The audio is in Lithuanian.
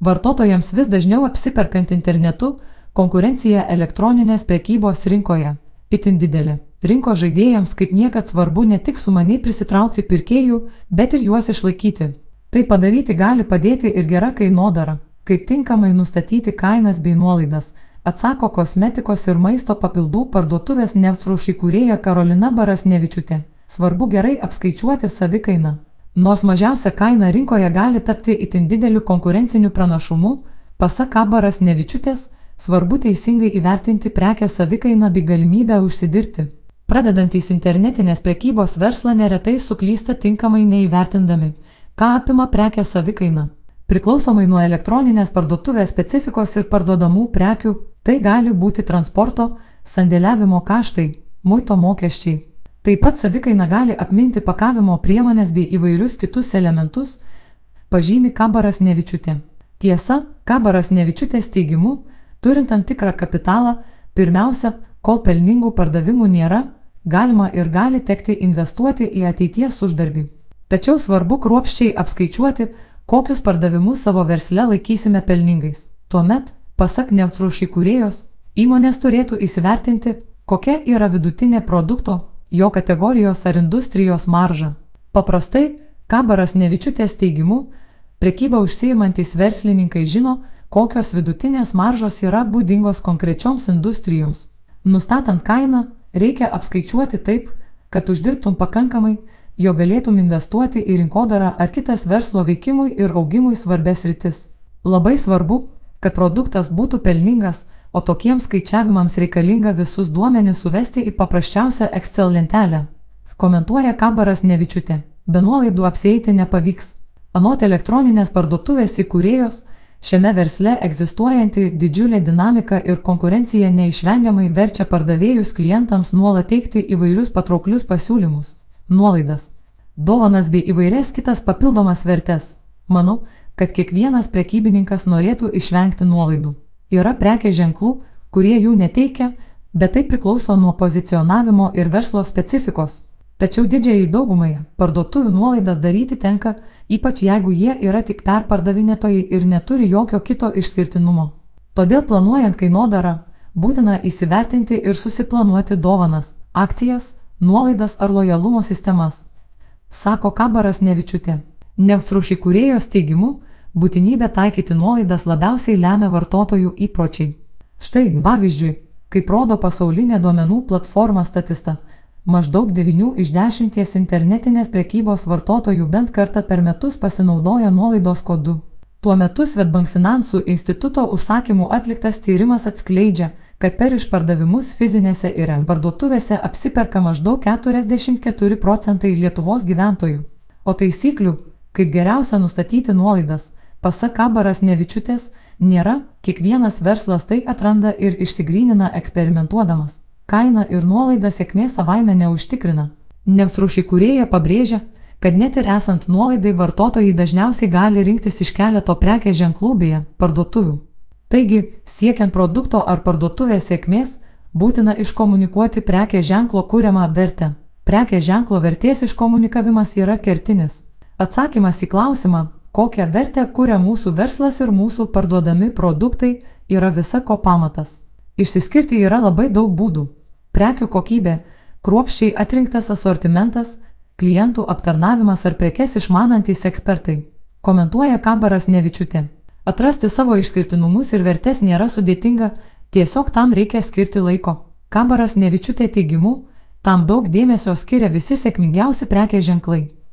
Vartotojams vis dažniau apsiperkant internetu, konkurencija elektroninės prekybos rinkoje itin didelė. Rinkos žaidėjams kaip niekad svarbu ne tik sumaniai prisitraukti pirkėjų, bet ir juos išlaikyti. Tai padaryti gali padėti ir gera kainodara, kaip tinkamai nustatyti kainas bei nuolaidas, atsako kosmetikos ir maisto papildų parduotuvės Neftruš įkūrėja Karolina Barasnevičiūtė. Svarbu gerai apskaičiuoti savikainą. Nors mažiausia kaina rinkoje gali tapti itin dideliu konkurenciniu pranašumu, pasak Barasnevičiūtės, svarbu teisingai įvertinti prekės savikainą bei galimybę užsidirbti. Pradedantys internetinės prekybos verslą neretai suklysta tinkamai neįvertindami, ką apima prekės savikaina. Priklausomai nuo elektroninės parduotuvės specifikos ir parduodamų prekių, tai gali būti transporto, sandėliavimo kaštai, muito mokesčiai. Taip pat savikaina gali apminti pakavimo priemonės bei įvairius kitus elementus, pažymi Kabaras Nevičiutė. Tiesa, Kabaras Nevičiutės teigimu, turint tam tikrą kapitalą, pirmiausia, kol pelningų pardavimų nėra, galima ir gali tekti investuoti į ateities uždarbį. Tačiau svarbu kruopščiai apskaičiuoti, kokius pardavimus savo versle laikysime pelningais. Tuomet, pasak Neftruš įkūrėjos, įmonės turėtų įsivertinti, kokia yra vidutinė produkto, jo kategorijos ar industrijos marža. Paprastai, Kabaras Nevičiutės teigimu, prekyba užsiimantis verslininkai žino, kokios vidutinės maržos yra būdingos konkrečioms industrijoms. Nustatant kainą, reikia apskaičiuoti taip, kad uždirbtum pakankamai, jo galėtum investuoti į rinkodarą ar kitas verslo veikimui ir augimui svarbės rytis. Labai svarbu, kad produktas būtų pelningas, o tokiems skaičiavimams reikalinga visus duomenis suvesti į paprasčiausią Excel lentelę. Komentuoja Kabaras Nevičiutė. Be nuolaidų apsėti nepavyks. Anot elektroninės parduotuvės įkūrėjos, šiame versle egzistuojanti didžiulė dinamika ir konkurencija neišvengiamai verčia pardavėjus klientams nuolat teikti įvairius patrauklius pasiūlymus nuolaidas, dovanas bei įvairias kitas papildomas vertes. Manau, kad kiekvienas prekybininkas norėtų išvengti nuolaidų. Yra prekės ženklų, kurie jų neteikia, bet tai priklauso nuo pozicionavimo ir verslo specifikos. Tačiau didžiai daugumai parduotuvių nuolaidas daryti tenka, ypač jeigu jie yra tik perpardavinėtojai ir neturi jokio kito išskirtinumo. Todėl planuojant kainodarą, būtina įsivertinti ir susiplanuoti dovanas, akcijas, nuolaidas ar lojalumo sistemas, sako Kabaras Nevičiutė. Nefruš įkūrėjos teigimu, būtinybę taikyti nuolaidas labiausiai lemia vartotojų įpročiai. Štai, pavyzdžiui, kaip rodo pasaulinė duomenų platforma Statista, maždaug 9 iš 10 internetinės prekybos vartotojų bent kartą per metus pasinaudoja nuolaidos kodu. Tuo metu Svetbank finansų instituto užsakymų atliktas tyrimas atskleidžia, kad per išpardavimus fizinėse ir parduotuvėse apsiperka maždaug 44 procentai Lietuvos gyventojų. O taisyklių, kaip geriausia nustatyti nuolaidas, pasak Kabaras Nevičiutės, nėra, kiekvienas verslas tai atranda ir išsigrynina eksperimentuodamas. Kaina ir nuolaida sėkmė savaime neužtikrina. Nefruši kurieja pabrėžia, kad net ir esant nuolaidai vartotojai dažniausiai gali rinktis iš keleto prekės ženklų beje parduotuvių. Taigi, siekiant produkto ar parduotuvės sėkmės, būtina iškomunikuoti prekės ženklo kūriamą vertę. Prekės ženklo vertės iškomunikavimas yra kertinis. Atsakymas į klausimą, kokią vertę kuria mūsų verslas ir mūsų parduodami produktai, yra visa ko pamatas. Išsiskirti yra labai daug būdų. Prekių kokybė, kruopščiai atrinktas asortimentas, klientų aptarnavimas ar prekes išmanantys ekspertai. Komentuoja Kabaras Nevičiutė. Atrasti savo išskirtinumus ir vertes nėra sudėtinga, tiesiog tam reikia skirti laiko. Kabaras Nevičiutė teigimu, tam daug dėmesio skiria visi sėkmingiausi prekės ženklai.